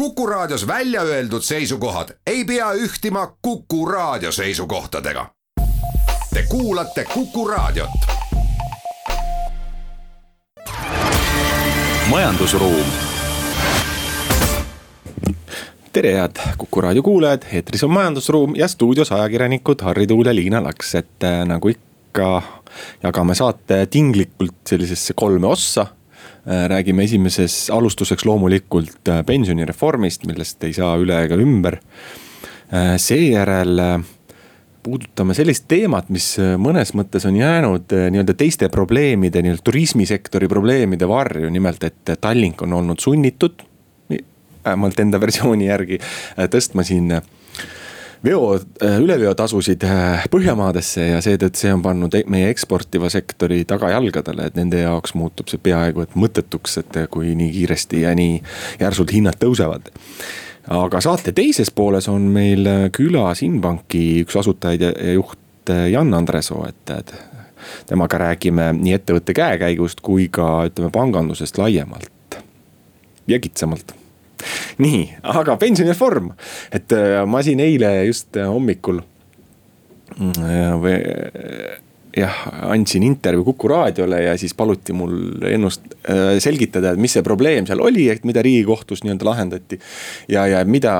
Kuku Raadios välja öeldud seisukohad ei pea ühtima Kuku Raadio seisukohtadega. Te kuulate Kuku Raadiot. majandusruum. tere, head Kuku Raadio kuulajad, eetris on Majandusruum ja stuudios ajakirjanikud Harri Tuul ja Liina Laks, et äh, nagu ikka jagame saate tinglikult sellisesse kolme ossa räägime esimeses alustuseks loomulikult äh, pensionireformist, millest ei saa üle ega ümber. Äh, seejärel puudutame sellist teemat, mis mõnes mõttes on jäänud nii-öelda teiste probleemide, nii-öelda turismisektori probleemide varju, nimelt et Tallink on olnud sunnitud. vähemalt enda versiooni järgi tõstma siin veo, äh, üleveotasusid äh, Põhjamaadesse ja seetõttu see on pannud e-, meie eksportiva sektori tagajalgadele, et nende jaoks muutub see peaaegu et mõttetuks, et kui nii kiiresti ja nii järsult hinnad tõusevad. Aga saate teises pooles on meil külas Inbanki üks asutajaid ja juht äh, Jan Andresoo, et, et temaga räägime nii ettevõtte käekäigust kui ka ütleme pangandusest laiemalt ja kitsamalt nii, aga pensionireform, et äh, ma siin eile just äh, hommikul või jah, andsin intervjuu Kuku raadiole ja siis paluti mul ennust äh, selgitada, et mis see probleem seal oli, et mida riigikohtus nii-öelda lahendati. ja, ja mida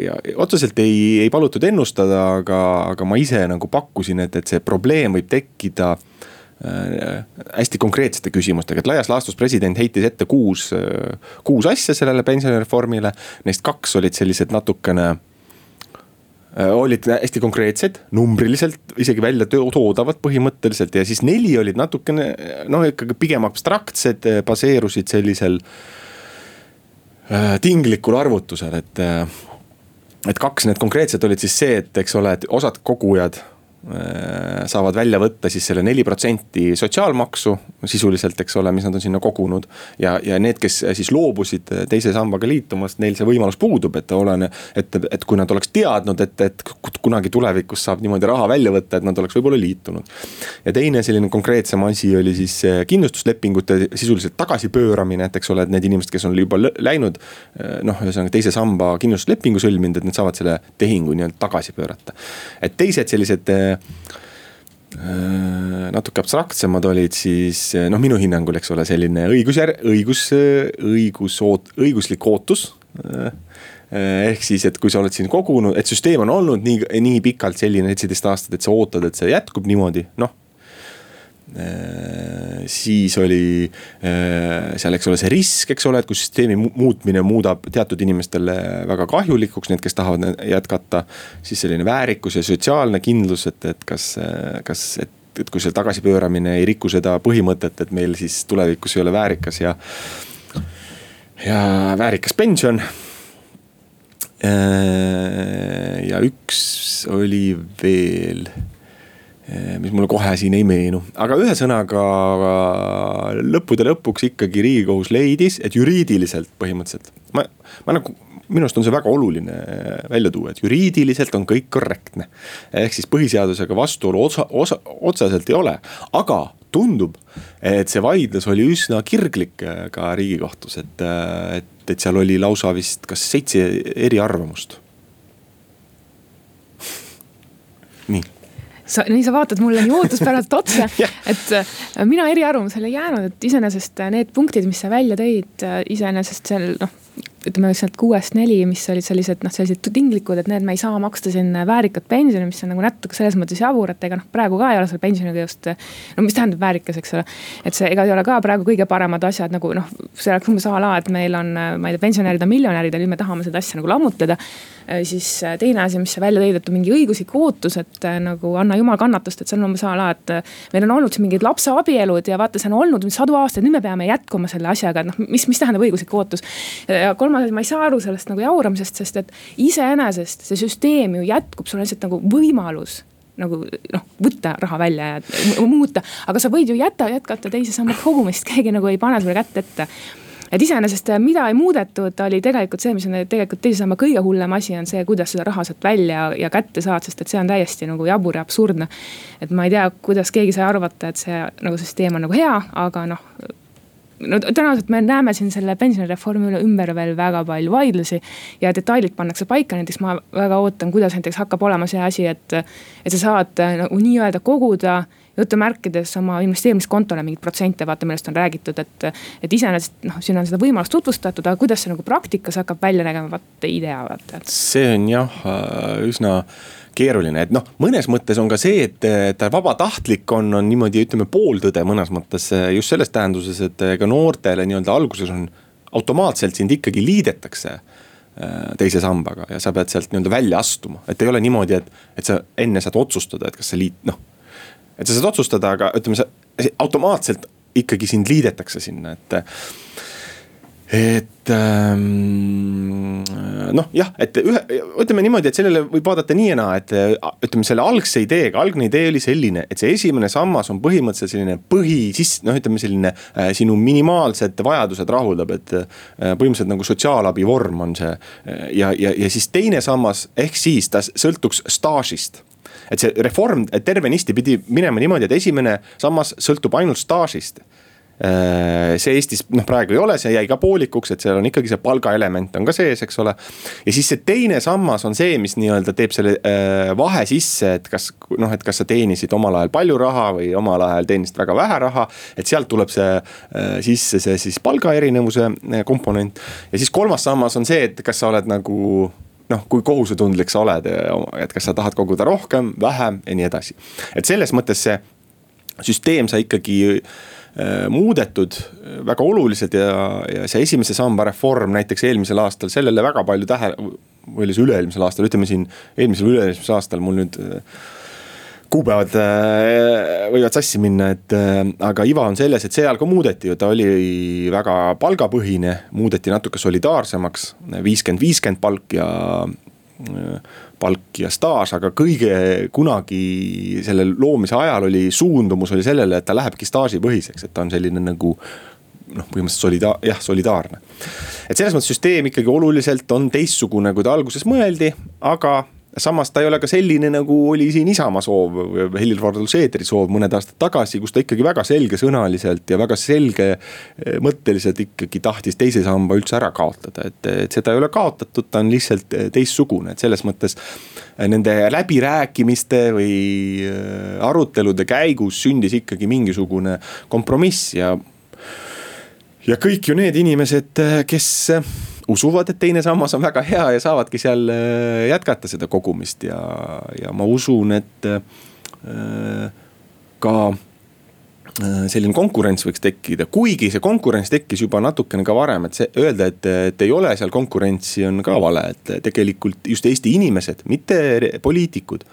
ja otseselt ei, ei palutud ennustada, aga, aga ma ise nagu pakkusin, et, et see probleem võib tekkida Äh, hästi konkreetsete küsimustega, et laias laastus president heitis ette kuus, äh, kuus asja sellele pensionireformile. Neist kaks olid sellised natukene, äh, olid hästi konkreetsed, numbriliselt isegi välja toodavad põhimõtteliselt ja siis neli olid natukene noh, ikkagi pigem abstraktsed, baseerusid sellisel tinglikul arvutusel, et et kaks need konkreetsed olid siis see, et eks ole, et osad kogujad Äh, saavad välja võtta siis selle neli protsenti sotsiaalmaksu sisuliselt, eks ole, mis nad on sinna kogunud. ja, ja need, kes siis loobusid teise sambaga liitumast, neil see võimalus puudub, et olene, et, et kui nad oleks teadnud, et, et kunagi tulevikus saab niimoodi raha välja võtta, et nad oleks võib-olla liitunud. ja teine selline konkreetsem asi oli siis kindlustuslepingute sisuliselt tagasipööramine, et eks ole, et need inimesed, kes on juba läinud. noh, ühesõnaga teise samba kindlustuslepingu sõlminud, et nad saavad selle tehingu nii-öelda tagasi pöörata. et teised sellised Äh, natuke abstraktsemad olid siis noh, minu hinnangul, eks ole, selline õigusjär-, õigus, õigus, õiguslik ootus. Äh, ehk siis, et kui sa oled siin kogunud, et süsteem on olnud nii, nii pikalt selline, seitseteist aastat, et sa ootad, et see jätkub niimoodi, noh Äh, siis oli äh, seal, eks ole, see risk, eks ole, et kui süsteemi muutmine muudab teatud inimestele väga kahjulikuks, need, kes tahavad jätkata. siis selline väärikus ja sotsiaalne kindlus, et, et kas, kas, et, et kui see tagasipööramine ei riku seda põhimõtet, et meil siis tulevikus ei ole väärikas ja, ja väärikas pension äh, ja üks oli veel mis mulle kohe siin ei meenu, aga ühesõnaga lõppude lõpuks ikkagi riigikohus leidis, et juriidiliselt põhimõtteliselt. ma, ma nagu, minu arust on see väga oluline välja tuua, et juriidiliselt on kõik korrektne. ehk siis põhiseadusega vastuolu osa, osa, otseselt ei ole, aga tundub, et see vaidlus oli üsna kirglik ka riigikohtus, et, et, et seal oli lausa vist kas seitse eriarvamust. nii sa, nii sa vaatad mulle nii ootuspäraselt otsa, et äh, mina eriarvamusele ei jäänud, et iseenesest äh, need punktid, mis sa välja tõid, äh, iseenesest seal noh ütleme sealt kuuest neli, mis olid sellised noh, sellised tinglikud, et need me ei saa maksta siin väärikat pensioni, mis on nagu natuke selles mõttes jabur, et ega noh, praegu ka ei ole selle pensioniga just. no mis tähendab väärikas, eks ole, et see ega ei ole ka praegu kõige paremad asjad nagu noh, see oleks umbes a la, et meil on, ma ei tea, pensionärid on miljonärid ja nüüd me tahame seda asja nagu lammutada Äh, siis äh, teine asi, mis sa välja tõid, et on mingi õiguslik ootus, et äh, nagu anna jumal kannatust, et see on umbes a la, et. meil on olnud siin mingid lapseabielud ja vaata, see on olnud sadu aastaid, nüüd me peame jätkama selle asjaga, et noh, mis, mis tähendab õiguslik ootus. ja kolmas asi, ma ei saa aru sellest nagu jauramisest, sest et iseenesest see süsteem ju jätkub, sul on lihtsalt nagu võimalus nagu noh, võtta raha välja ja muuta, aga sa võid ju jätta, jätkata teise samba kogumist, keegi nagu ei pane sulle kätt ette et iseenesest, äh, mida ei muudetud, oli tegelikult see, mis on tegelikult teise samba kõige hullem asi, on see, kuidas seda raha sealt välja ja kätte saad, sest et see on täiesti nagu jabur ja absurdne. et ma ei tea, kuidas keegi sai arvata, et see nagu süsteem on nagu hea, aga noh no tõenäoliselt me näeme siin selle pensionireformi üle ümber veel väga palju vaidlusi. ja detailid pannakse paika, näiteks ma väga ootan, kuidas näiteks hakkab olema see asi, et, et sa saad nagu nii-öelda koguda jutumärkides oma investeerimiskontole mingeid protsente, vaata millest on räägitud, et. et iseenesest noh, siin on seda võimalust tutvustatud, aga kuidas see nagu praktikas hakkab välja nägema, vaat ei tea vaata. see on jah üsna keeruline, et noh, mõnes mõttes on ka see, et ta vabatahtlik on, on niimoodi, ütleme pooltõde mõnes mõttes just selles tähenduses, et ka noortele nii-öelda alguses on automaatselt sind ikkagi liidetakse äh, teise sambaga ja sa pead sealt nii-öelda välja astuma, et ei ole niimoodi, et, et sa enne saad otsustada, et kas sa liit-, noh. et sa saad otsustada, aga ütleme, sa automaatselt ikkagi sind liidetakse sinna, et et ähm, noh, jah, et ühe, ütleme niimoodi, et sellele võib vaadata nii ja naa, et ütleme selle algse ideega, algne idee oli selline, et see esimene sammas on põhimõtteliselt selline põhi siis noh, ütleme selline äh, sinu minimaalsed vajadused rahuldab, et äh, põhimõtteliselt nagu sotsiaalabi vorm on see. ja, ja, ja siis teine sammas ehk siis ta sõltuks staažist et see reform tervenisti pidi minema niimoodi, et esimene sammas sõltub ainult staažist Äh, see Eestis noh, praegu ei ole, see jäi ka poolikuks, et seal on ikkagi see palgaelement on ka sees, eks ole. ja siis see teine sammas on see, mis nii-öelda teeb selle äh, vahe sisse, et kas noh, et kas sa teenisid omal ajal palju raha või omal ajal teenisid väga vähe raha. et sealt tuleb see äh, sisse see siis palgaerinevuse komponent ja siis kolmas sammas on see, et kas sa oled nagu noh, kui kohusetundlik sa oled, et kas sa tahad koguda rohkem, vähem ja nii edasi. et selles mõttes see süsteem sai ikkagi Äh, muudetud äh, väga oluliselt ja, ja see esimese samba reform näiteks eelmisel aastal sellele väga palju tähe-, või oli see üle-eelmisel aastal, ütleme siin eelmisel, üle-eelmisel aastal mul nüüd äh, kuupäevad võivad sassi minna, et aga iva on selles, et seal ka muudeti ju, ta oli väga palgapõhine, muudeti natuke solidaarsemaks, viiskümmend, viiskümmend palk ja palk ja staaž, aga kõige kunagi selle loomise ajal oli suundumus oli sellele, et ta lähebki staažipõhiseks, et ta on selline nagu noh, põhimõtteliselt solida-, jah, solidaarne. et selles mõttes süsteem ikkagi oluliselt on teistsugune, kui ta alguses mõeldi, aga samas ta ei ole ka selline, nagu oli siin Isamaa soov, Helir-Valdor Seederi soov mõned aastad tagasi, kus ta ikkagi väga selgesõnaliselt ja väga selgemõtteliselt eh, ikkagi tahtis teise samba üldse ära kaotada, et, et seda ei ole kaotatud, ta on lihtsalt eh, teistsugune, et selles mõttes. Eh, nende läbirääkimiste või arutelude käigus sündis ikkagi mingisugune kompromiss ja. ja kõik ju need inimesed, kes usuvad, et teine sammas on väga hea ja saavadki seal äh, jätkata seda kogumist ja, ja ma usun, et äh, ka äh, selline konkurents võiks tekkida, kuigi see konkurents tekkis juba natukene ka varem, et see öelda, et, et ei ole seal konkurentsi, on ka vale, et tegelikult just Eesti inimesed, mitte poliitikud.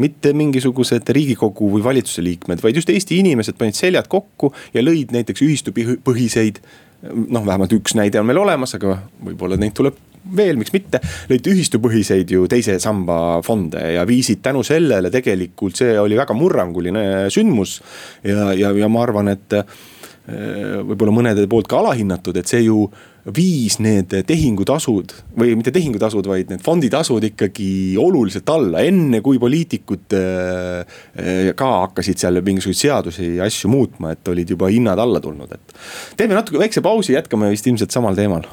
mitte mingisugused riigikogu või valitsuse liikmed, vaid just Eesti inimesed panid seljad kokku ja lõid näiteks ühistupõhiseid noh, vähemalt üks näide on meil olemas, aga võib-olla neid tuleb veel, miks mitte. Lõid ühistupõhiseid ju teise samba fonde ja viisid tänu sellele tegelikult, see oli väga murranguline sündmus. ja, ja, ja ma arvan, et eh, võib-olla mõnede poolt ka alahinnatud, et see ju viis need tehingutasud või mitte tehingutasud, vaid need fonditasud ikkagi oluliselt alla, enne kui poliitikud äh, ka hakkasid seal mingisuguseid seadusi ja asju muutma, et olid juba hinnad alla tulnud, et. teeme natuke väikse pausi, jätkame vist ilmselt samal teemal.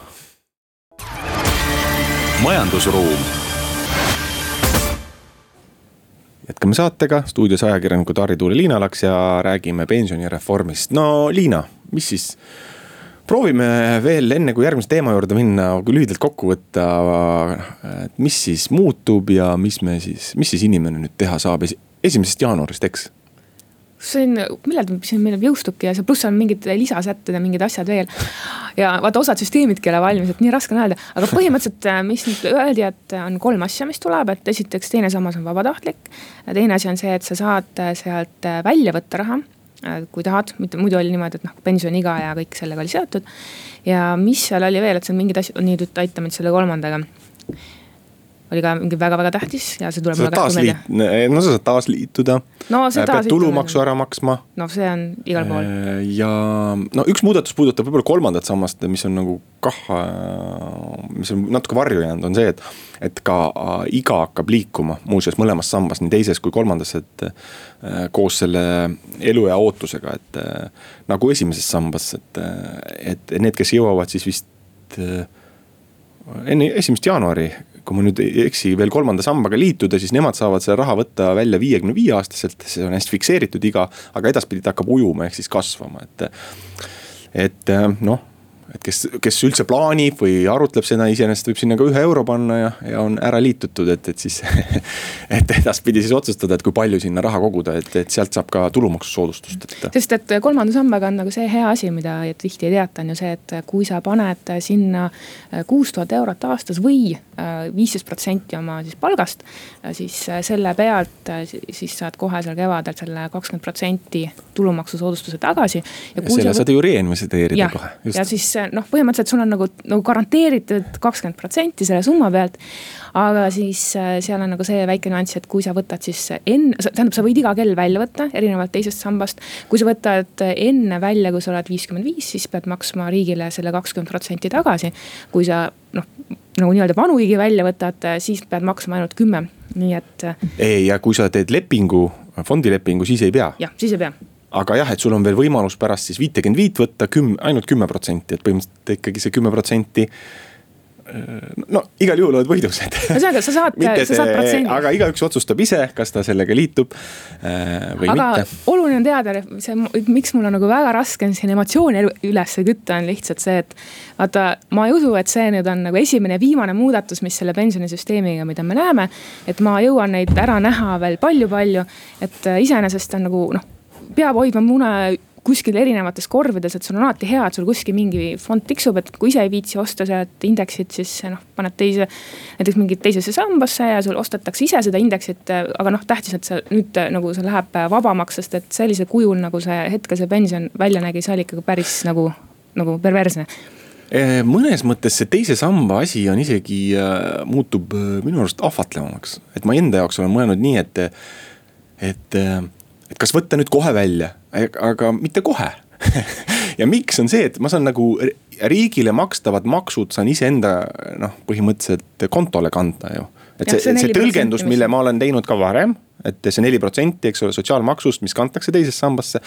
majandusruum jätkame saatega, stuudios ajakirjanikud Harri Tuule, Liina Laks ja räägime pensionireformist. no Liina, mis siis proovime veel enne kui järgmise teema juurde minna, lühidalt kokku võtta. mis siis muutub ja mis me siis, mis siis inimene nüüd teha saab esimesest jaanuarist, eks? see on, millal see meil jõustubki ja see pluss on mingid lisasätted ja mingid asjad veel. ja vaata, osad süsteemidki ei ole valmis, et nii raske on öelda, aga põhimõtteliselt, äh, mis nüüd öeldi, et on kolm asja, mis tuleb, et esiteks teine sammas on vabatahtlik. teine asi on see, et sa saad äh, sealt äh, välja võtta raha kui tahad, mitte muidu oli niimoodi, et noh, pensioniiga ja kõik sellega oli seotud. ja mis seal oli veel, et seal mingid asjad, nii nüüd aita mind selle kolmandaga. Oli ka mingi väga-väga tähtis ja see tuleb sa saad meelde. taasliit-, no sa saad taasliituda no äh, seda. pead tulumaksu ära maksma. noh, see on igal pool. ja no üks muudatus puudutab võib-olla kolmandat sammast, mis on nagu kah, mis on natuke varju jäänud, on see, et. et ka iga hakkab liikuma muuseas mõlemas sambas, nii teises kui kolmandas, et koos selle eluea ootusega, et nagu esimeses sambas, et, et need, kes jõuavad siis vist enne esimest jaanuari kui ma nüüd ei eksi, veel kolmanda sambaga liituda, siis nemad saavad selle raha võtta välja viiekümne viie aastaselt, see on hästi fikseeritud iga. aga edaspidi ta hakkab ujuma, ehk siis kasvama, et, et noh et kes, kes üldse plaanib või arutleb seda, iseenesest võib sinna ka ühe euro panna ja, ja on ära liitutud, et, et siis et edaspidi siis otsustada, et kui palju sinna raha koguda, et, et sealt saab ka tulumaksusoodustust, et. sest et kolmanda sambaga on nagu see hea asi, mida tihti ei teata, on ju see, et kui sa paned sinna kuus tuhat eurot aastas või äh, viisteist protsenti oma siis palgast. siis selle pealt siis saad kohe seal kevadel selle kakskümmend protsenti tulumaksusoodustuse tagasi. selle saad ju reinvesteerida kohe. ja siis noh, põhimõtteliselt sul on nagu, nagu garanteeritud kakskümmend protsenti selle summa pealt. aga siis äh, seal on nagu see väike nüanss, et kui sa võtad siis enne, tähendab, sa võid iga kell välja võtta, erinevalt teisest sambast. kui sa võtad enne välja, kui sa oled viiskümmend viis, siis pead maksma riigile selle kakskümmend protsenti tagasi. kui sa noh, nagu nii-öelda vanuigi välja võtad, siis pead maksma ainult kümme, nii et. ei, ja kui sa teed lepingu, fondilepingu, siis ei pea. jah, siis ei pea aga jah, et sul on veel võimalus pärast siis viitekümmet viit võtta küm-, ainult kümme protsenti, et põhimõtteliselt ikkagi see kümme protsenti no igal juhul oled võidus, et. ühesõnaga, sa saad, sa saad protsendi. aga igaüks otsustab ise, kas ta sellega liitub äh, või aga mitte. oluline on teada, see, miks mul on nagu väga raske on siin emotsiooni üles kütta, on lihtsalt see, et. vaata, ma ei usu, et see nüüd on nagu esimene ja viimane muudatus, mis selle pensionisüsteemiga, mida me näeme. et ma jõuan neid ära näha veel palju-palju, et iseenesest on nagu noh peab hoidma mune kuskil erinevates korvides, et sul on alati hea, et sul kuskil mingi fond tiksub, et kui ise ei viitsi osta sealt indeksit, siis noh, paned teise. näiteks mingi teisesse sambasse ja sul ostetakse ise seda indeksit, aga noh, tähtis, et see nüüd nagu see läheb vabamaks, sest et sellisel kujul, nagu see hetkel see pension välja nägi, see oli ikkagi päris nagu, nagu perversne mõnes mõttes see teise samba asi on isegi äh,, muutub äh, minu arust ahvatlevamaks, et ma enda jaoks olen mõelnud nii, et, et äh, et kas võtta nüüd kohe välja, aga mitte kohe ja miks on see, et ma saan nagu riigile makstavad maksud saan iseenda noh, põhimõtteliselt kontole kanda ju. et see, see, see tõlgendus, mille ma olen teinud ka varem et see neli protsenti, eks ole, sotsiaalmaksust, mis kantakse teisesse sambasse.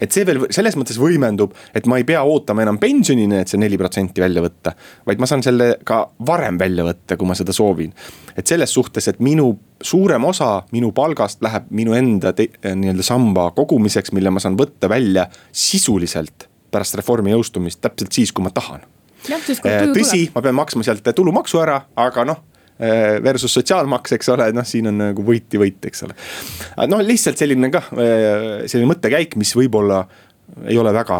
et see veel selles mõttes võimendub, et ma ei pea ootama enam pensionini, et see neli protsenti välja võtta. vaid ma saan selle ka varem välja võtta, kui ma seda soovin. et selles suhtes, et minu suurem osa minu palgast läheb minu enda nii-öelda samba kogumiseks, mille ma saan võtta välja sisuliselt pärast reformi jõustumist täpselt siis, kui ma tahan. tõsi, ma pean maksma sealt tulumaksu ära, aga noh Äh, versus sotsiaalmaks, eks ole, noh, siin on nagu võit ja võit, eks ole. noh, lihtsalt selline kah, äh, selline mõttekäik, mis võib-olla ei ole väga,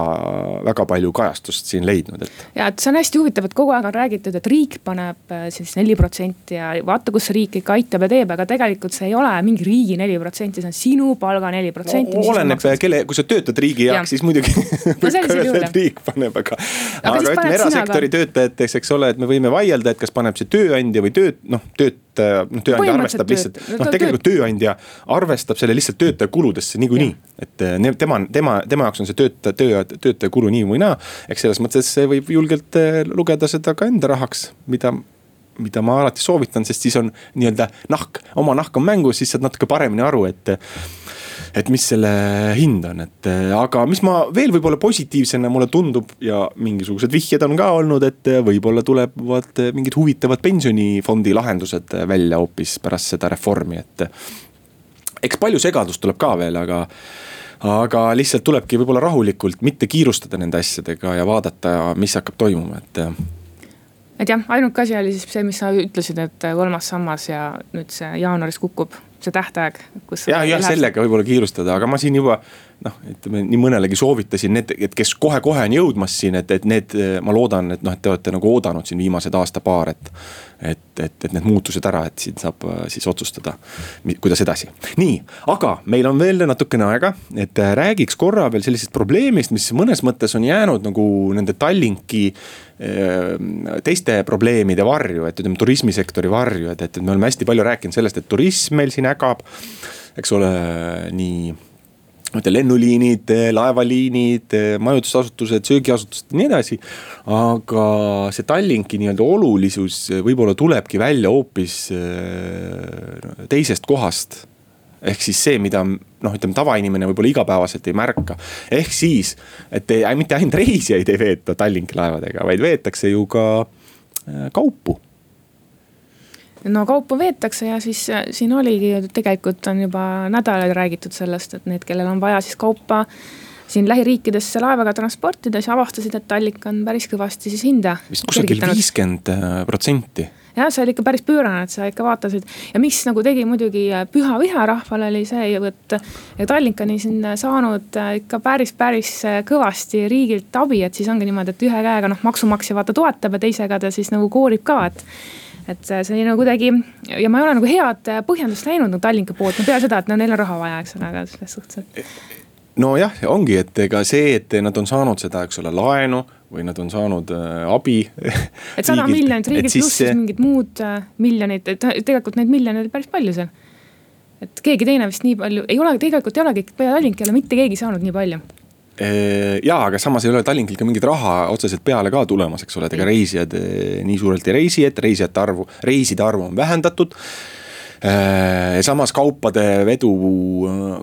väga palju kajastust siin leidnud, et. ja, et see on hästi huvitav, et kogu aeg on räägitud, et riik paneb äh, siis neli protsenti ja vaata, kus riik ikka aitab ja teeb, aga tegelikult see ei ole mingi riigi neli protsenti, see on sinu palga neli protsenti. oleneb, kelle, kui sa töötad riigi jaoks, siis muidugi ka öelda, riik paneb, aga. aga, aga ütleme erasektori töötajateks, eks ole, et me võime vaielda, et kas paneb see tööandja või tööd, noh, tööt-, noh, tööandja arvestab lihtsalt, noh, tegelikult tööandja arvestab selle lihtsalt töötaja kuludesse niikuinii. et eh, tema, tema, tema jaoks on see töötaja, töö, töötaja kulu nii või naa. eks selles mõttes võib julgelt eh, lugeda seda ka enda rahaks, mida mida ma alati soovitan, sest siis on nii-öelda nahk, oma nahk on mängus, siis saad natuke paremini aru, et et mis selle hind on, et aga mis ma veel võib-olla positiivsena mulle tundub ja mingisugused vihjed on ka olnud, et võib-olla tulevad mingid huvitavad pensionifondi lahendused välja hoopis pärast seda reformi, et. eks palju segadust tuleb ka veel, aga aga lihtsalt tulebki võib-olla rahulikult, mitte kiirustada nende asjadega ja vaadata, mis hakkab toimuma, et et jah, ainuke asi oli siis see, mis sa ütlesid, et kolmas sammas ja nüüd see jaanuaris kukub see tähtaeg, kus. jah, jah, sellega võib-olla kiirustada, aga ma siin juba noh, ütleme nii mõnelegi soovitasin, need, et kes kohe-kohe on jõudmas siin, et, et need, ma loodan, et noh, et te olete nagu oodanud siin viimased aasta-paar, et. et, et, et need muutused ära, et siin saab äh, siis otsustada, kuidas edasi. nii, aga meil on veel natukene aega, et äh, räägiks korra veel sellisest probleemist, mis mõnes mõttes on jäänud nagu nende Tallinki äh, teiste probleemide varju, et ütleme turismisektori varju, et, et me oleme hästi palju rääkinud sellest, et turism meil siin ägab. eks ole, nii ma ütlen lennuliinid, laevaliinid, majutusasutused, söögiasutused ja nii edasi. aga see Tallinki nii-öelda olulisus võib-olla tulebki välja hoopis äh, teisest kohast ehk siis see, mida noh, ütleme tavainimene võib-olla igapäevaselt ei märka. ehk siis, et ei, mitte ainult reisijaid ei veeta Tallinki laevadega, vaid veetakse ju ka äh, kaupu no kaupa veetakse ja siis äh, siin oligi ju tegelikult on juba nädalaid räägitud sellest, et need, kellel on vaja siis kaupa siin lähiriikidesse laevaga transportida, siis avastasid, et Tallink on päris kõvasti siis hinda. vist kusagil viiskümmend äh, protsenti jah, see oli ikka päris pöörane, et sa ikka vaatasid ja mis nagu tegi muidugi äh, püha viha rahvale oli see ju, et. Tallink on siin saanud ikka päris, päris kõvasti riigilt abi, et siis ongi niimoodi, et ühe käega noh, maksumaksja vaata toetab ja teisega ta siis nagu koorib ka, et et see oli nagu kuidagi ja ma ei ole nagu head põhjendust näinud nagu Tallinki poolt, no peale seda, et no neil on raha vaja, eks ole, aga selles suhtes, et. nojah, ongi, et ega see, et nad on saanud seda, eks ole, laenu või nad on saanud äh, abi. et sada miljonit riigilt pluss siis mingid muud äh, miljonid, et tegelikult neid miljoneid päris palju seal. et keegi teine vist nii palju, ei ole, tegelikult ei olegi, peale Tallinki ei ole mitte keegi saanud nii palju ja, aga samas ei ole Tallinkil ka mingit raha otseselt peale ka tulemas, eks ole, et ega reisijad nii suurelt ei reisi, et reisijate arvu, reiside arvu on vähendatud. Samas kaupade vedu,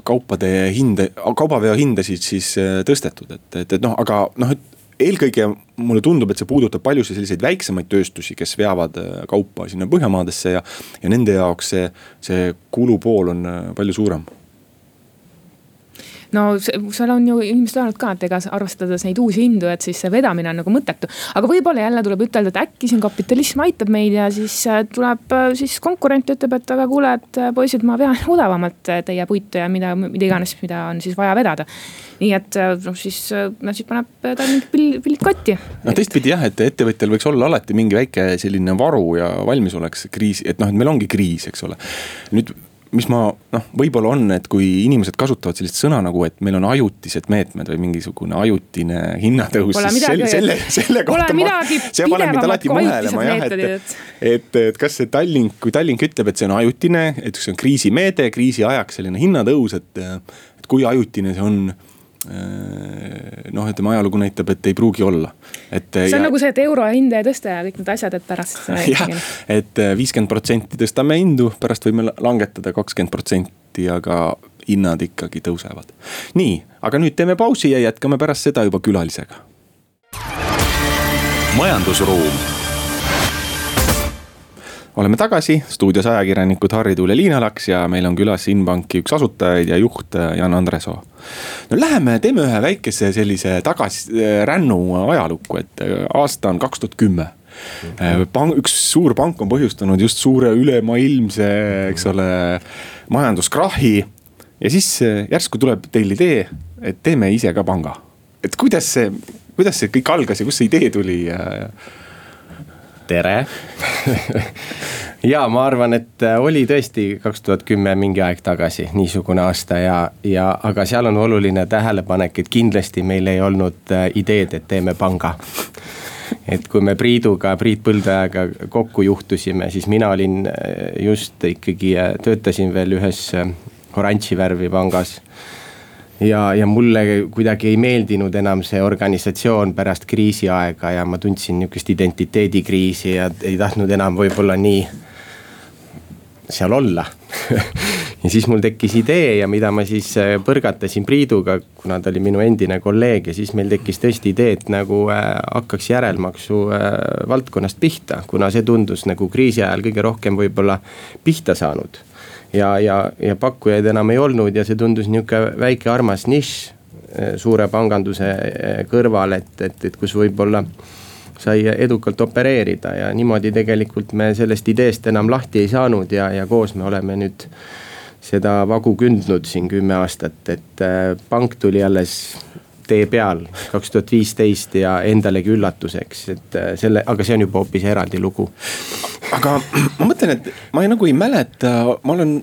kaupade hinde, kaubaveo hindasid siis tõstetud, et, et, et noh, aga noh, et eelkõige mulle tundub, et see puudutab paljusid selliseid väiksemaid tööstusi, kes veavad kaupa sinna Põhjamaadesse ja, ja nende jaoks see, see kulupool on palju suurem no seal on ju inimesed öelnud ka, et ega arvestades neid uusi hindu, et siis see vedamine on nagu mõttetu. aga võib-olla jälle tuleb ütelda, et äkki siin kapitalism aitab meid ja siis äh, tuleb äh, siis konkurent ütleb, et aga kuule, et äh, poisid, ma vean odavamalt teie puitu ja mida, mida iganes, mida on siis vaja vedada. nii et noh, siis no siis paneb ta mingid pillid, pillid kotti. no teistpidi jah, et ettevõtjal võiks olla alati mingi väike selline varu ja valmisolek kriisi, et noh, et meil ongi kriis, eks ole. nüüd mis ma noh, võib-olla on, et kui inimesed kasutavad sellist sõna nagu, et meil on ajutised meetmed või mingisugune ajutine hinnatõus. selle, selle, selle kohta ma, see paneb mind alati mõelema jah, et, et, et, et kas see Tallink, kui Tallink ütleb, et see on ajutine, et see on kriisimeede, kriisi ajaks selline hinnatõus, et. et kui ajutine see on noh, ütleme ajalugu näitab, et ei pruugi olla, et. see on ja, nagu see, et euro hinda ei tõsta ja kõik need asjad, et pärast. jah, et äh, viiskümmend protsenti tõstame hindu, pärast võime langetada kakskümmend protsenti, aga hinnad ikkagi tõusevad. nii, aga nüüd teeme pausi ja jätkame pärast seda juba külalisega. majandusruum oleme tagasi, stuudios ajakirjanikud Harri Tuul ja Liina Laks ja meil on külas Inbanki üks asutajaid ja juht äh, Jan Andresoo. no läheme, teeme ühe väikese sellise tagasirännu äh, ajalukku, et äh, aasta on kaks tuhat kümme pank, üks suur pank on põhjustanud just suure ülemaailmse, eks ole, majanduskrahhi. ja siis järsku tuleb teil idee, et teeme ise ka panga. et kuidas see, kuidas see kõik algas ja kust see idee tuli ja tere. Ja ma arvan, et äh, oli tõesti kaks tuhat kümme mingi aeg tagasi niisugune aasta ja, ja aga seal on oluline tähelepanek, et kindlasti meil ei olnud äh, ideed, et teeme panga. Et kui me Priiduga, Priit Põldajaga kokku juhtusime, siis mina olin äh, just ikkagi, töötasin veel ühes oranži värvi pangas ja, ja mulle kuidagi ei meeldinud enam see organisatsioon pärast kriisiaega ja ma tundsin nihukest identiteedikriisi ja ei tahtnud enam võib-olla nii seal olla. Ja siis mul tekkis idee ja mida ma siis äh, põrgatasin Priiduga, kuna ta oli minu endine kolleeg ja siis meil tekkis tõesti idee, et nagu äh, hakkaks järelmaksu äh, valdkonnast pihta, kuna see tundus nagu kriisi ajal kõige rohkem võib-olla pihta saanud ja, ja, ja pakkujaid enam ei olnud ja see tundus nihuke väike armas nišš eh, suure panganduse eh, kõrval, et, et, et kus võib-olla sai edukalt opereerida ja niimoodi tegelikult me sellest ideest enam lahti ei saanud ja, ja koos me oleme nüüd seda vagu kündnud siin kümme aastat, et eh, pank tuli alles tee peal kaks tuhat viisteist ja endalegi üllatuseks, et selle, aga see on juba hoopis eraldi lugu. Aga ma mõtlen, et ma ei, nagu ei mäleta, ma olen,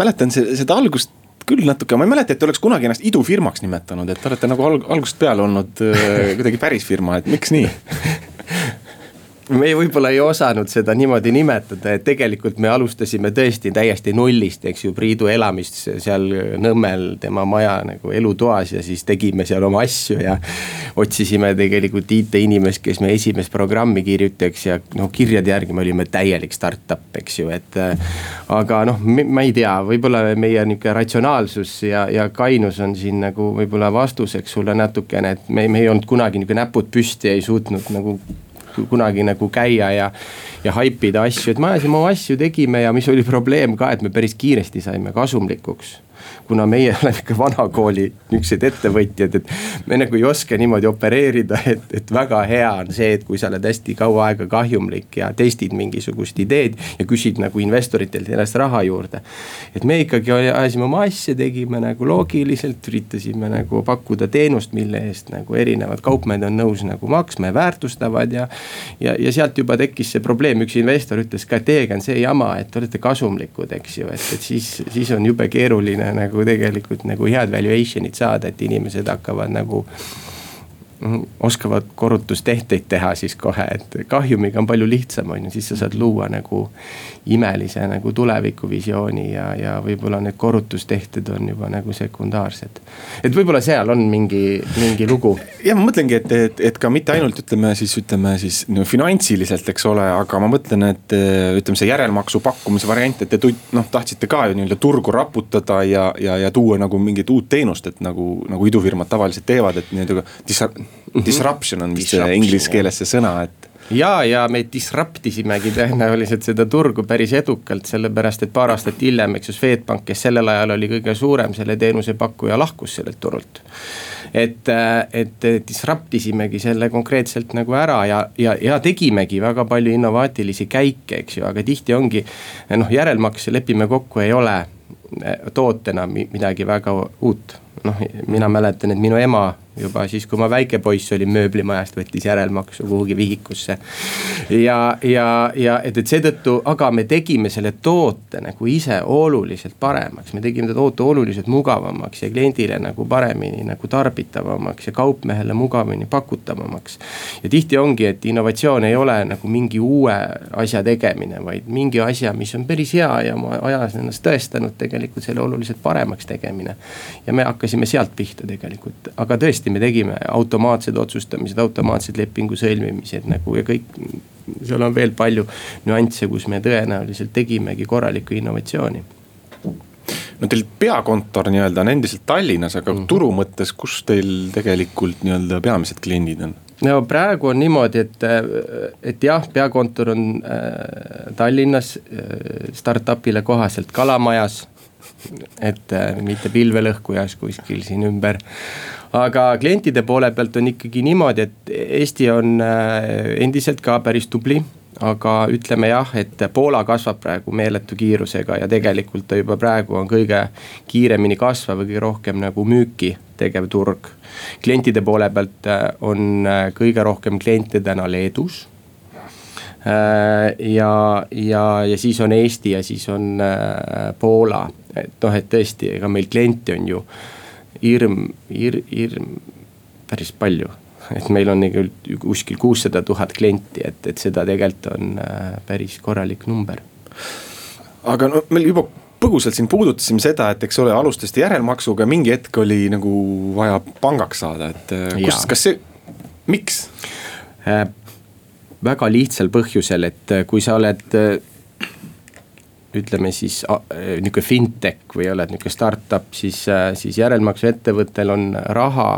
mäletan seda algust küll natuke, ma ei mäleta, et te oleks kunagi ennast idufirmaks nimetanud, et te olete nagu alg algusest peale olnud äh, kuidagi päris firma, et miks nii me võib-olla ei osanud seda niimoodi nimetada, et tegelikult me alustasime tõesti täiesti nullist, eks ju, Priidu elamist seal Nõmmel tema maja nagu elutoas ja siis tegime seal oma asju ja. otsisime tegelikult IT-inimest, kes meie esimest programmi kirjutaks ja noh, kirjade järgi me olime täielik startup, eks ju, et. aga noh, ma ei tea, võib-olla meie nihuke ratsionaalsus ja, ja kainus on siin nagu võib-olla vastuseks sulle natukene, et me, me ei olnud kunagi nihuke näpud püsti, ei suutnud nagu kunagi nagu käia ja, ja haipida asju, et me ajasime oma asju, tegime ja mis oli probleem ka, et me päris kiiresti saime kasumlikuks kuna meie oleme ikka vanakooli niisugused ettevõtjad, et me nagu ei oska niimoodi opereerida, et, et väga hea on see, et kui sa oled hästi kaua aega kahjumlik ja testid mingisugust ideed ja küsid nagu investoritelt ennast raha juurde. et me ikkagi ajasime oma asja, tegime nagu loogiliselt, üritasime nagu pakkuda teenust, mille eest nagu erinevad kaupmehed on nõus nagu maksma ja väärtustavad ja. ja, ja sealt juba tekkis see probleem, üks investor ütles ka, et teiega on see jama, et te olete kasumlikud, eks ju, et, et siis, siis on jube keeruline nagu tegelikult nagu head valuation'id saada, et inimesed hakkavad nagu oskavad korrutustehteid teha siis kohe, et kahjumiga on palju lihtsam, on ju, siis sa saad luua nagu imelise nagu tulevikuvisiooni ja, ja võib-olla need korrutustehted on juba nagu sekundaarsed. et võib-olla seal on mingi, mingi lugu. ja ma mõtlengi, et, et, et ka mitte ainult ütleme siis, ütleme siis no, finantsiliselt, eks ole, aga ma mõtlen, et ütleme, see järelmaksu pakkumise variant, et te noh, tahtsite ka ju nii-öelda turgu raputada ja, ja, ja tuua nagu mingit uut teenust, et nagu, nagu idufirmad tavaliselt teevad, et nii-öelda. Disruption on vist inglise keeles see sõna, et ja, ja me disrupt isimegi tõenäoliselt seda turgu päris edukalt, sellepärast et paar aastat hiljem, eks ju, Swedbank, kes sellel ajal oli kõige suurem selle teenusepakkuja, lahkus sellelt turult. et, et disrupt isimegi selle konkreetselt nagu ära ja, ja, ja tegimegi väga palju innovaatilisi käike, eks ju, aga tihti ongi. noh, järelmakse lepime kokku, ei ole tootena midagi väga uut, noh, mina mäletan, et minu ema juba siis, kui ma väike poiss olin mööblimajast, võttis järelmaksu kuhugi vihikusse. ja, ja, ja et, et seetõttu, aga me tegime selle toote nagu ise oluliselt paremaks, me tegime toote oluliselt mugavamaks ja kliendile nagu paremini nagu tarbitavamaks ja kaupmehele mugavamini pakutavamaks. ja tihti ongi, et innovatsioon ei ole nagu mingi uue asja tegemine, vaid mingi asja, mis on päris hea ja oma ajas ennast tõestanud, tegelikult selle oluliselt paremaks tegemine. ja me hakkasime sealt pihta tegelikult, aga tõesti tõesti me tegime automaatsed otsustamised, automaatsed lepingu sõlmimised nagu ja kõik. seal on veel palju nüansse, kus me tõenäoliselt tegimegi korralikku innovatsiooni no teil peakontor nii-öelda on endiselt Tallinnas, aga mm -hmm. turu mõttes, kus teil tegelikult nii-öelda peamised kliendid on? no praegu on niimoodi, et, et jah, peakontor on äh, Tallinnas äh, startup'ile kohaselt Kalamajas. Et äh, mitte pilvelõhkujas kuskil siin ümber aga klientide poole pealt on ikkagi niimoodi, et Eesti on äh, endiselt ka päris tubli aga ütleme jah, et Poola kasvab praegu meeletu kiirusega ja tegelikult ta juba praegu on kõige kiiremini kasvav ja kõige rohkem nagu müüki tegev turg. klientide poole pealt äh, on kõige rohkem kliente täna Leedus. Ja, ja, ja siis on Eesti ja siis on Poola, et noh, et tõesti, ega meil kliente on ju hirm, hirm, hirm päris palju. et meil on nagu kuskil kuussada tuhat klienti, et, et seda tegelikult on äh, päris korralik number. aga no meil juba põgusalt siin puudutasime seda, et eks ole, alustasite järelmaksuga, mingi hetk oli nagu vaja pangaks saada, et äh, kus, kas see, miks äh,? Väga lihtsal põhjusel, et äh, kui sa oled ütleme siis nihuke fintech või oled nihuke startup, siis, äh, siis järelmaksuettevõttel on raha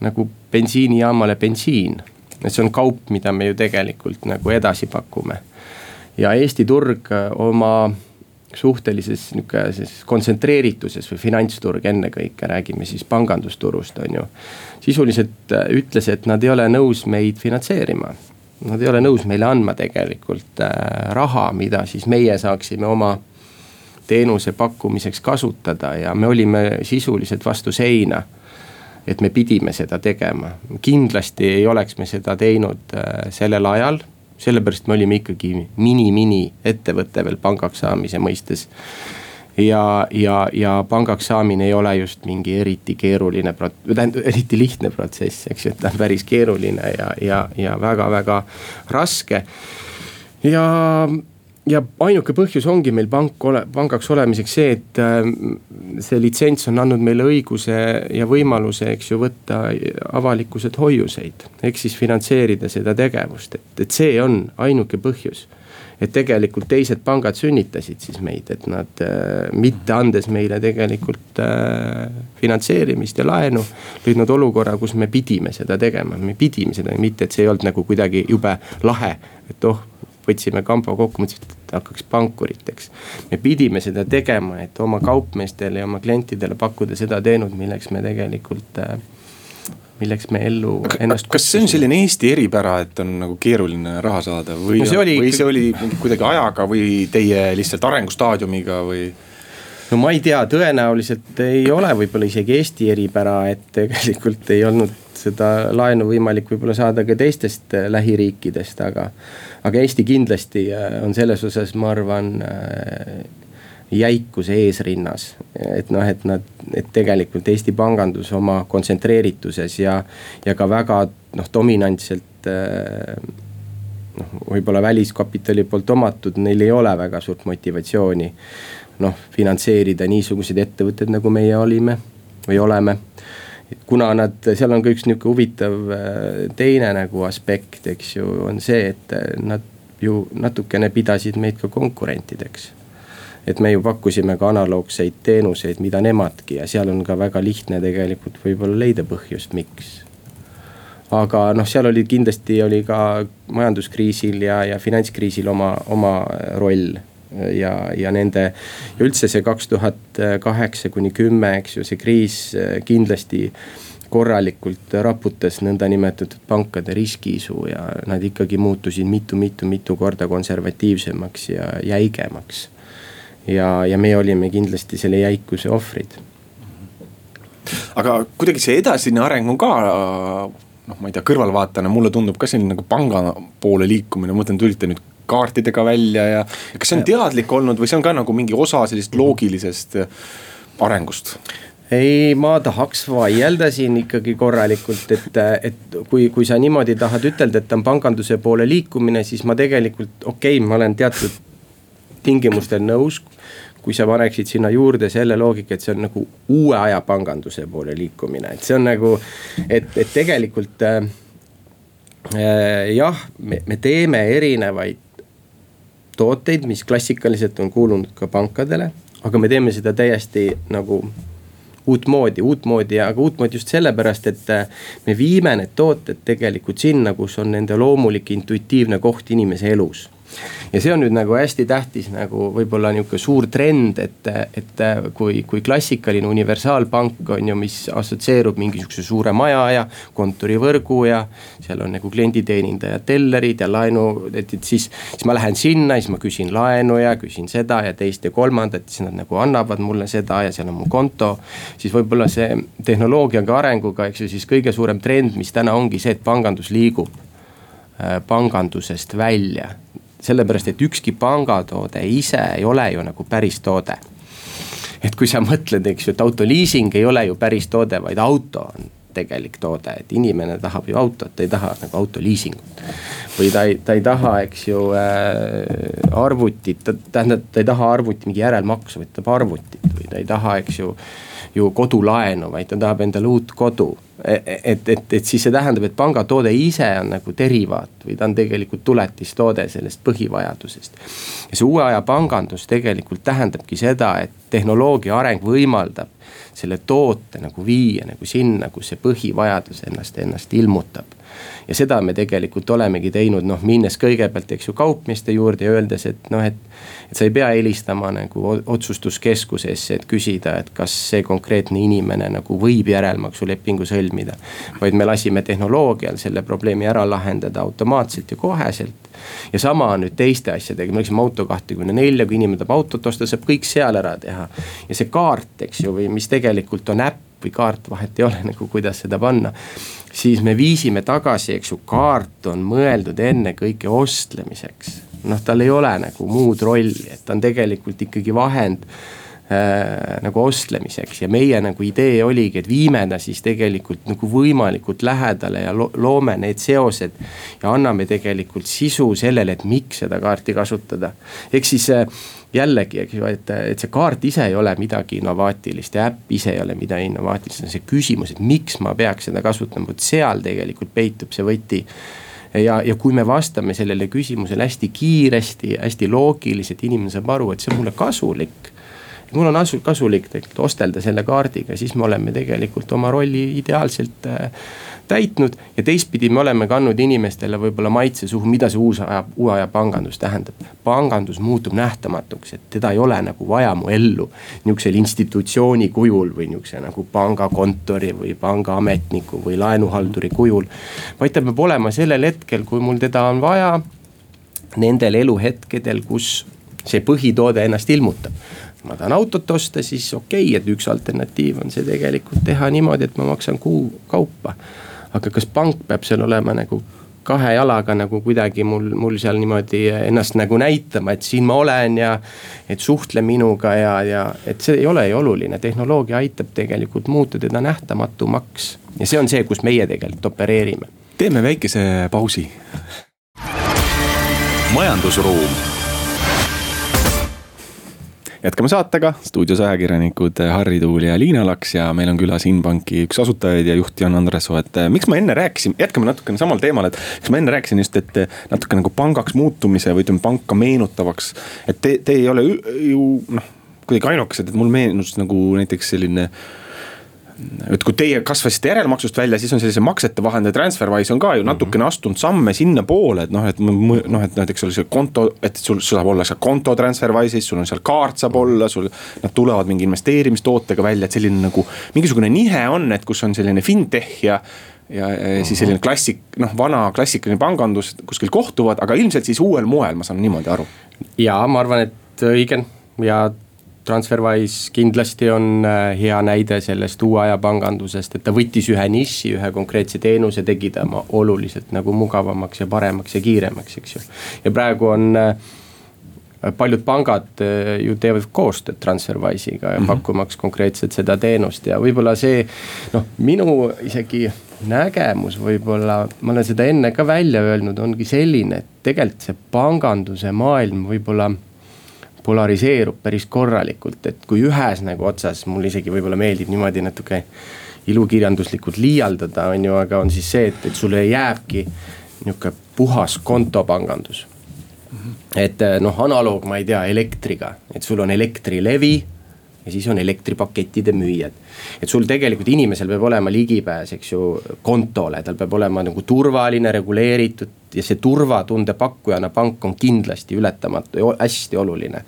nagu bensiinijaamale bensiin. et see on kaup, mida me ju tegelikult nagu edasi pakume. ja Eesti turg äh, oma suhtelises nihukeses kontsentreerituses või finantsturg ennekõike, räägime siis pangandusturust, on ju. sisuliselt äh, ütles, et nad ei ole nõus meid finantseerima nad ei ole nõus meile andma tegelikult äh, raha, mida siis meie saaksime oma teenuse pakkumiseks kasutada ja me olime sisuliselt vastu seina. et me pidime seda tegema, kindlasti ei oleks me seda teinud äh, sellel ajal sellepärast me olime ikkagi mini-mini ettevõte veel pangaks saamise mõistes ja, ja, ja pangaks saamine ei ole just mingi eriti keeruline, tähendab eriti lihtne protsess, eks ju, et ta on päris keeruline ja, ja, ja väga-väga raske. ja, ja ainuke põhjus ongi meil pank ole, pangaks olemiseks see, et äh, see litsents on andnud meile õiguse ja võimaluse, eks ju, võtta avalikkuselt hoiuseid. ehk siis finantseerida seda tegevust, et, et see on ainuke põhjus et tegelikult teised pangad sünnitasid siis meid, et nad äh, mitte andes meile tegelikult äh, finantseerimist ja laenu. lõid nad olukorra, kus me pidime seda tegema, me pidime seda, mitte et see ei olnud nagu kuidagi jube lahe, et oh võtsime kamba kokku, mõtlesime, et hakkaks pankuriteks. me pidime seda tegema, et oma kaupmeestele ja oma klientidele pakkuda seda teenust, milleks me tegelikult äh, milleks me ellu ennast. kas see on selline Eesti eripära, et on nagu keeruline raha saada või no, see oli, või see oli kuidagi ajaga või teie lihtsalt arengustaadiumiga või? no ma ei tea, tõenäoliselt ei ole võib-olla isegi Eesti eripära, et tegelikult ei olnud seda laenu võimalik võib-olla saada ka teistest äh, lähiriikidest, aga. aga Eesti kindlasti äh, on selles osas, ma arvan äh, jäikuse eesrinnas. et noh, et nad, et tegelikult Eesti pangandus oma kontsentreerituses ja, ja ka väga noh, dominantselt noh, võib-olla väliskapitali poolt omatud, neil ei ole väga suurt motivatsiooni. noh, finantseerida niisuguseid ettevõtteid, nagu meie olime või oleme. kuna nad, seal on ka üks nihuke huvitav teine nagu aspekt, eks ju, on see, et nad ju natukene pidasid meid ka konkurentideks et me ju pakkusime ka analoogseid teenuseid, mida nemadki ja seal on ka väga lihtne tegelikult võib-olla leida põhjust, miks. aga noh, seal oli kindlasti oli ka majanduskriisil ja, ja finantskriisil oma, oma roll ja, ja nende ja üldse see kaks tuhat kaheksa kuni kümme, eks ju, see kriis kindlasti korralikult raputas nõndanimetatud pankade riskiisu ja nad ikkagi muutusid mitu-mitu-mitu korda konservatiivsemaks ja jäigemaks ja, ja me olime kindlasti selle jäikuse ohvrid. aga kuidagi see edasine areng on ka noh, ma ei tea, kõrvalvaatajana mulle tundub ka selline nagu panga poole liikumine, ma mõtlen, tulite nüüd kaartidega välja ja. kas see on teadlik olnud või see on ka nagu mingi osa sellisest loogilisest arengust? ei, ma tahaks vaielda siin ikkagi korralikult, et, et kui, kui sa niimoodi tahad ütelda, et on panganduse poole liikumine, siis ma tegelikult okei okay,, ma olen teatud tingimustel nõus kui sa paneksid sinna juurde selle loogika, et see on nagu uue aja panganduse poole liikumine, et see on nagu, et, et tegelikult äh, äh, jah, me, me teeme erinevaid tooteid, mis klassikaliselt on kuulunud ka pankadele, aga me teeme seda täiesti nagu uutmoodi, uutmoodi, aga uutmoodi just sellepärast, et äh, me viime need tooted tegelikult sinna, kus on nende loomulik intuitiivne koht inimese elus ja see on nüüd nagu hästi tähtis nagu võib-olla nihuke suur trend, et, et kui, kui klassikaline universaalpank on ju, mis assotsieerub mingisuguse suure maja ja kontorivõrgu ja. seal on nagu klienditeenindajad, tellerid ja laenu, et, et siis, siis ma lähen sinna, siis ma küsin laenu ja küsin seda ja teist ja kolmandat, siis nad nagu annavad mulle seda ja seal on mu konto. siis võib-olla see tehnoloogiaga arenguga, eks ju, siis kõige suurem trend, mis täna ongi see, et pangandus liigub äh, pangandusest välja sellepärast, et ükski pangatoode ise ei ole ju nagu päris toode. et kui sa mõtled, eks ju, et autoliising ei ole ju päris toode, vaid auto on tegelik toode, et inimene tahab ju autot, ta ei taha nagu autoliisingut. või ta ei, ta ei taha, eks ju äh, arvutit, tähendab, ta ei taha arvuti mingi järelmaksu, vaid ta tahab arvutit või ta ei taha, eks ju ju kodulaenu, vaid ta tahab endale uut kodu. E, e, et, et, et siis see tähendab, et pangatoode ise on nagu derivaat või ta on tegelikult tuletistoode sellest põhivajadusest. ja see uue aja pangandus tegelikult tähendabki seda, et tehnoloogia areng võimaldab selle toote nagu viia nagu sinna, kus see põhivajadus ennast, ennast ilmutab ja seda me tegelikult olemegi teinud, noh minnes kõigepealt, eks ju, kaupmeeste juurde ja öeldes, et noh, et. et sa ei pea helistama nagu otsustuskeskusesse, et küsida, et kas see konkreetne inimene nagu võib järelmaksulepingu sõlmida. vaid me lasime tehnoloogial selle probleemi ära lahendada automaatselt ja koheselt ja sama on nüüd teiste asjadega, me läksime auto kahtekümne nelja, kui inimene tahab autot osta, saab kõik seal ära teha. ja see kaart, eks ju, või mis tegelikult on äpp või kaart, vahet ei ole nagu, kuidas seda panna. Siis me viisime tagasi, eks ju, kaart on mõeldud ennekõike ostlemiseks. noh, tal ei ole nagu muud rolli, et ta on tegelikult ikkagi vahend äh, nagu ostlemiseks ja meie nagu idee oligi, et viime ta siis tegelikult nagu võimalikult lähedale ja lo loome need seosed. ja anname tegelikult sisu sellele, et miks seda kaarti kasutada. ehk siis äh, jällegi, eks ju, et, et see kaart ise ei ole midagi innovaatilist ja äpp ise ei ole midagi innovaatilist, on see küsimus, et miks ma peaks seda kasutama, vot seal tegelikult peitub see võti. Ja, ja kui me vastame sellele küsimusele hästi kiiresti, hästi loogiliselt, inimene saab aru, et see on mulle kasulik. Mul on asu-, kasulik tegelikult ostelda selle kaardiga, siis me oleme tegelikult oma rolli ideaalselt täitnud. ja teistpidi me oleme kandnud inimestele võib-olla maitse suhu, mida see uus aja, uue aja pangandus tähendab. pangandus muutub nähtamatuks, et teda ei ole nagu vaja mu ellu nihukesel institutsiooni kujul või nihukese nagu pangakontori või pangaametniku või laenuhalduri kujul. vaid ta peab olema sellel hetkel, kui mul teda on vaja. Nendel eluhetkedel, kus see põhitoode ennast ilmutab ma tahan autot osta, siis okei okay,, et üks alternatiiv on see tegelikult teha niimoodi, et ma maksan kuu kaupa. Aga kas pank peab seal olema nagu kahe jalaga nagu kuidagi mul, mul seal niimoodi ennast nagu näitama, et siin ma olen ja. et suhtle minuga ja, ja et see ei ole ju oluline, tehnoloogia aitab tegelikult muuta teda nähtamatumaks. ja see on see, kus meie tegelikult opereerime. teeme väikese pausi. majandusruum jätkame saatega, stuudios ajakirjanikud Harri Tuul ja Liina Laks ja meil on külas Inbanki üks asutajaid ja juht Jan Andres Soo, et miks ma enne rääkisin, jätkame natukene samal teemal, et. miks ma enne rääkisin just, et natuke nagu pangaks muutumise või ütleme panka meenutavaks, et te, te ei ole ju noh, kuidagi ainukesed, et mul meenus nagu näiteks selline et kui teie kasvasite järelmaksust välja, siis on sellise maksete vahendaja Transferwise on ka ju natukene mhm. astunud samme sinnapoole, et noh, et noh, et näiteks oli see konto, et sul saab olla seal konto Transferwise'is, sul on seal kaart saab olla, sul. Nad tulevad mingi investeerimistootega välja, et selline nagu mingisugune nihe on, et kus on selline fintech ja ja, ja siis selline klassik, noh, vana klassikaline pangandus kuskil kohtuvad, aga ilmselt siis uuel moel, ma saan niimoodi aru. ja ma arvan, et õige ja Transferwise kindlasti on äh, hea näide sellest uue aja pangandusest, et ta võttis ühe niši, ühe konkreetse teenuse, tegi ta oluliselt nagu mugavamaks ja paremaks ja kiiremaks, eks ju. ja praegu on äh, paljud pangad äh, ju teevad koostööd Transferwise'iga ja mm -hmm. pakkumaks konkreetselt seda teenust ja võib-olla see noh, minu isegi nägemus võib-olla, ma olen seda enne ka välja öelnud, ongi selline, et tegelikult see panganduse maailm võib-olla polariseerub päris korralikult, et kui ühes nagu otsas mulle isegi võib-olla meeldib niimoodi natuke ilukirjanduslikult liialdada, on ju, aga on siis see, et, et sulle jääbki nihuke puhas kontopangandus. Et noh, analoog, ma ei tea, elektriga, et sul on Elektrilevi ja siis on elektripakettide müüjad. et sul tegelikult inimesel peab olema ligipääs, eks ju, kontole, tal peab olema nagu turvaline, reguleeritud ja see turvatunde pakkujana pank on kindlasti ületamatu ja hästi oluline.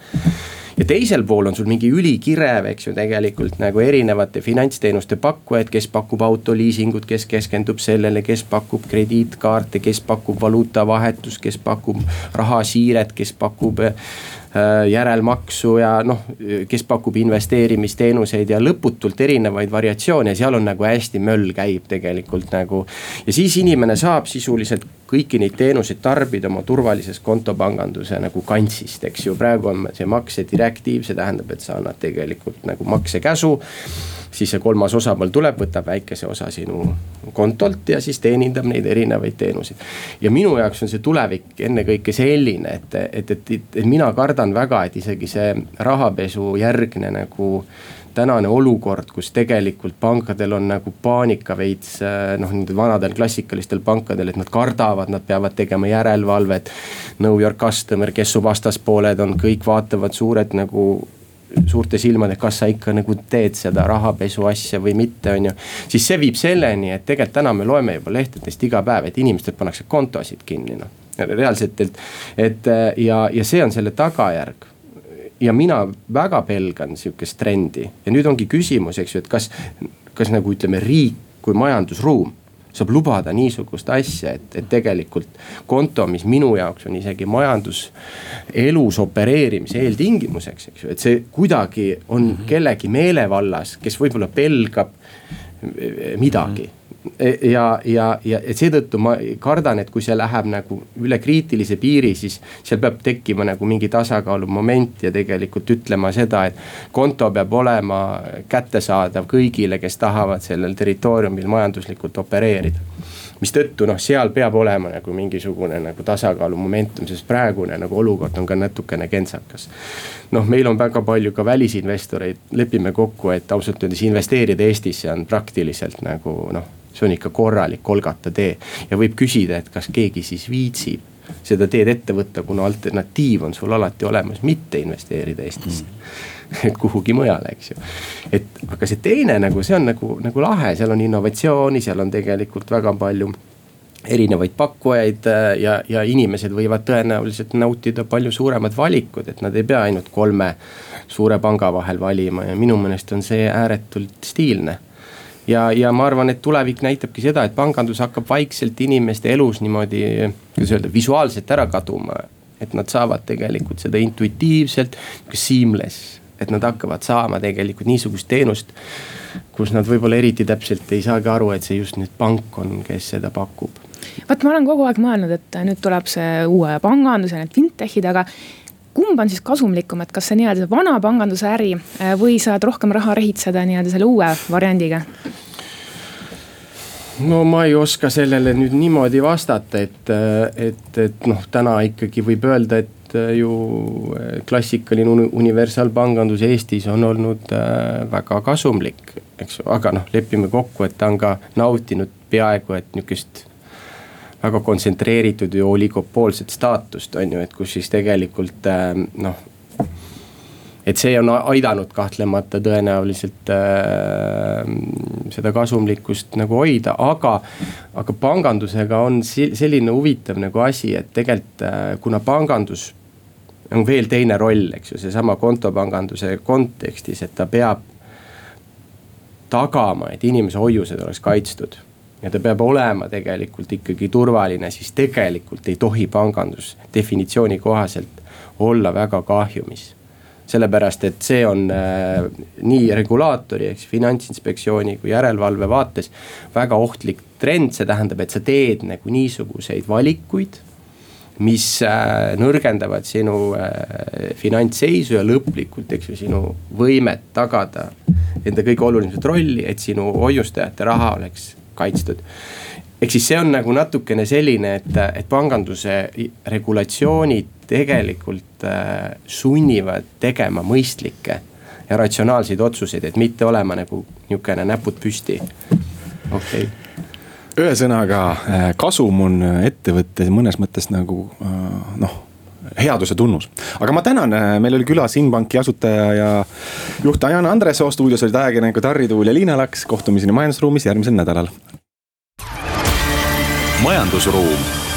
Ja teisel pool on sul mingi ülikirev, eks ju, tegelikult nagu erinevate finantsteenuste pakkujaid, kes pakub autoliisingut, kes keskendub sellele, kes pakub krediitkaarte, kes pakub valuutavahetust, kes pakub rahasiiret, kes pakub järelmaksu ja noh, kes pakub investeerimisteenuseid ja lõputult erinevaid variatsioone, seal on nagu hästi möll käib tegelikult nagu. ja siis inimene saab sisuliselt kõiki neid teenuseid tarbida oma turvalises kontopanganduse nagu kantsist, eks ju, praegu on see maksedirektiiv, see tähendab, et sa annad tegelikult nagu maksekäsu siis see kolmas osapool tuleb, võtab väikese osa sinu kontolt ja siis teenindab neid erinevaid teenuseid. ja minu jaoks on see tulevik ennekõike selline, et, et, et, et, et mina kardan väga, et isegi see rahapesu järgne nagu tänane olukord, kus tegelikult pankadel on nagu paanika veits noh, nendel vanadel klassikalistel pankadel, et nad kardavad, nad peavad tegema järelevalvet. Know your customer, kes su vastaspooled on, kõik vaatavad suured nagu suurte silmadega, kas sa ikka nagu teed seda rahapesu asja või mitte, on ju. siis see viib selleni, et tegelikult täna me loeme juba lehtedest iga päev, et inimestel pannakse kontosid kinni, noh. reaalselt, et, et ja, ja see on selle tagajärg ja mina väga pelgan sihukest trendi ja nüüd ongi küsimus, eks ju, et kas, kas nagu ütleme, riik kui majandusruum saab lubada niisugust asja, et, et tegelikult konto, mis minu jaoks on isegi majanduselus opereerimise eeltingimuseks, eks ju, et see kuidagi on -hmm. kellegi meelevallas, kes võib-olla pelgab midagi mm. -hmm ja, ja, ja seetõttu ma kardan, et kui see läheb nagu üle kriitilise piiri, siis seal peab tekkima nagu mingi tasakaalumoment ja tegelikult ütlema seda, et konto peab olema kättesaadav kõigile, kes tahavad sellel territooriumil majanduslikult opereerida mistõttu noh, seal peab olema nagu mingisugune nagu tasakaalu momentum, sest praegune nagu olukord on ka natukene kentsakas. noh, meil on väga palju ka välisinvestoreid, lepime kokku, et ausalt öeldes investeerida Eestisse on praktiliselt nagu noh see on ikka korralik Kolgata tee. Ja võib küsida, et kas keegi siis viitsib seda teed ette võtta, kuna alternatiiv on sul alati olemas, mitte investeerida Eestisse. Mm. kuhugi mujale, eks ju. et aga see teine nagu, see on nagu, nagu lahe, seal on innovatsiooni, seal on tegelikult väga palju erinevaid pakkujaid äh, ja, ja inimesed võivad tõenäoliselt nautida palju suuremad valikud, et nad ei pea ainult kolme suure panga vahel valima. Ja minu meelest on see ääretult stiilne ja, ja ma arvan, et tulevik näitabki seda, et pangandus hakkab vaikselt inimeste elus niimoodi, kuidas öelda, visuaalselt ära kaduma. et nad saavad tegelikult seda intuitiivselt, seamless, et nad hakkavad saama tegelikult niisugust teenust. kus nad võib-olla eriti täpselt ei saagi aru, et see just nüüd pank on, kes seda pakub vot ma olen kogu aeg mõelnud, et nüüd tuleb see uue pangandus ja need fintech'id, aga kumb on siis kasumlikum, et kas see nii-öelda vana panganduse äri äh, või saad rohkem raha rehitseda nii-öelda selle uue variandiga? no ma ei oska sellele nüüd niimoodi vastata, et, et, et noh, täna ikkagi võib öelda, et äh, ju äh, klassikaline universaalpangandus Eestis on olnud väga kasumlik, eks ju, aga noh, lepime kokku, et ta on ka nautinud peaaegu et nihukest väga kontsentreeritud ju oligopoolset staatust, on ju, et kus siis tegelikult ähm, noh. et see on aidanud kahtlemata tõenäoliselt äh, seda kasumlikkust nagu hoida, aga, aga pangandusega on selline huvitav nagu asi, et tegelikult äh, kuna pangandus on veel teine roll, eks ju, seesama kontopanganduse kontekstis, et ta peab tagama, et inimese hoiused oleks kaitstud ja ta peab olema tegelikult ikkagi turvaline, siis tegelikult ei tohi pangandus definitsiooni kohaselt olla väga kahjumis. sellepärast, et see on äh, nii regulaatori ehk siis finantsinspektsiooni kui järelevalve vaates väga ohtlik trend, see tähendab, et sa teed nagu niisuguseid valikuid mis äh, nõrgendavad sinu äh, finantsseisu ja lõplikult, eks ju, sinu võimet tagada enda kõige olulisemat rolli, et sinu hoiustajate raha oleks kaitstud. Ehk siis see on nagu natukene selline, et, et panganduse regulatsioonid tegelikult äh, sunnivad tegema mõistlikke ja ratsionaalseid otsuseid, et mitte olema nagu nihukene näpud püsti, okei. Okay ühesõnaga äh, kasum on ettevõttes mõnes mõttes nagu äh, noh headuse tunnus. aga ma tänan, meil oli külas Inbanki asutaja ja juht Diana Andresoo, stuudios olid ajakirjanikud Harri Tuul ja Liina Laks, kohtumiseni majandusruumis järgmisel nädalal. Majandusruum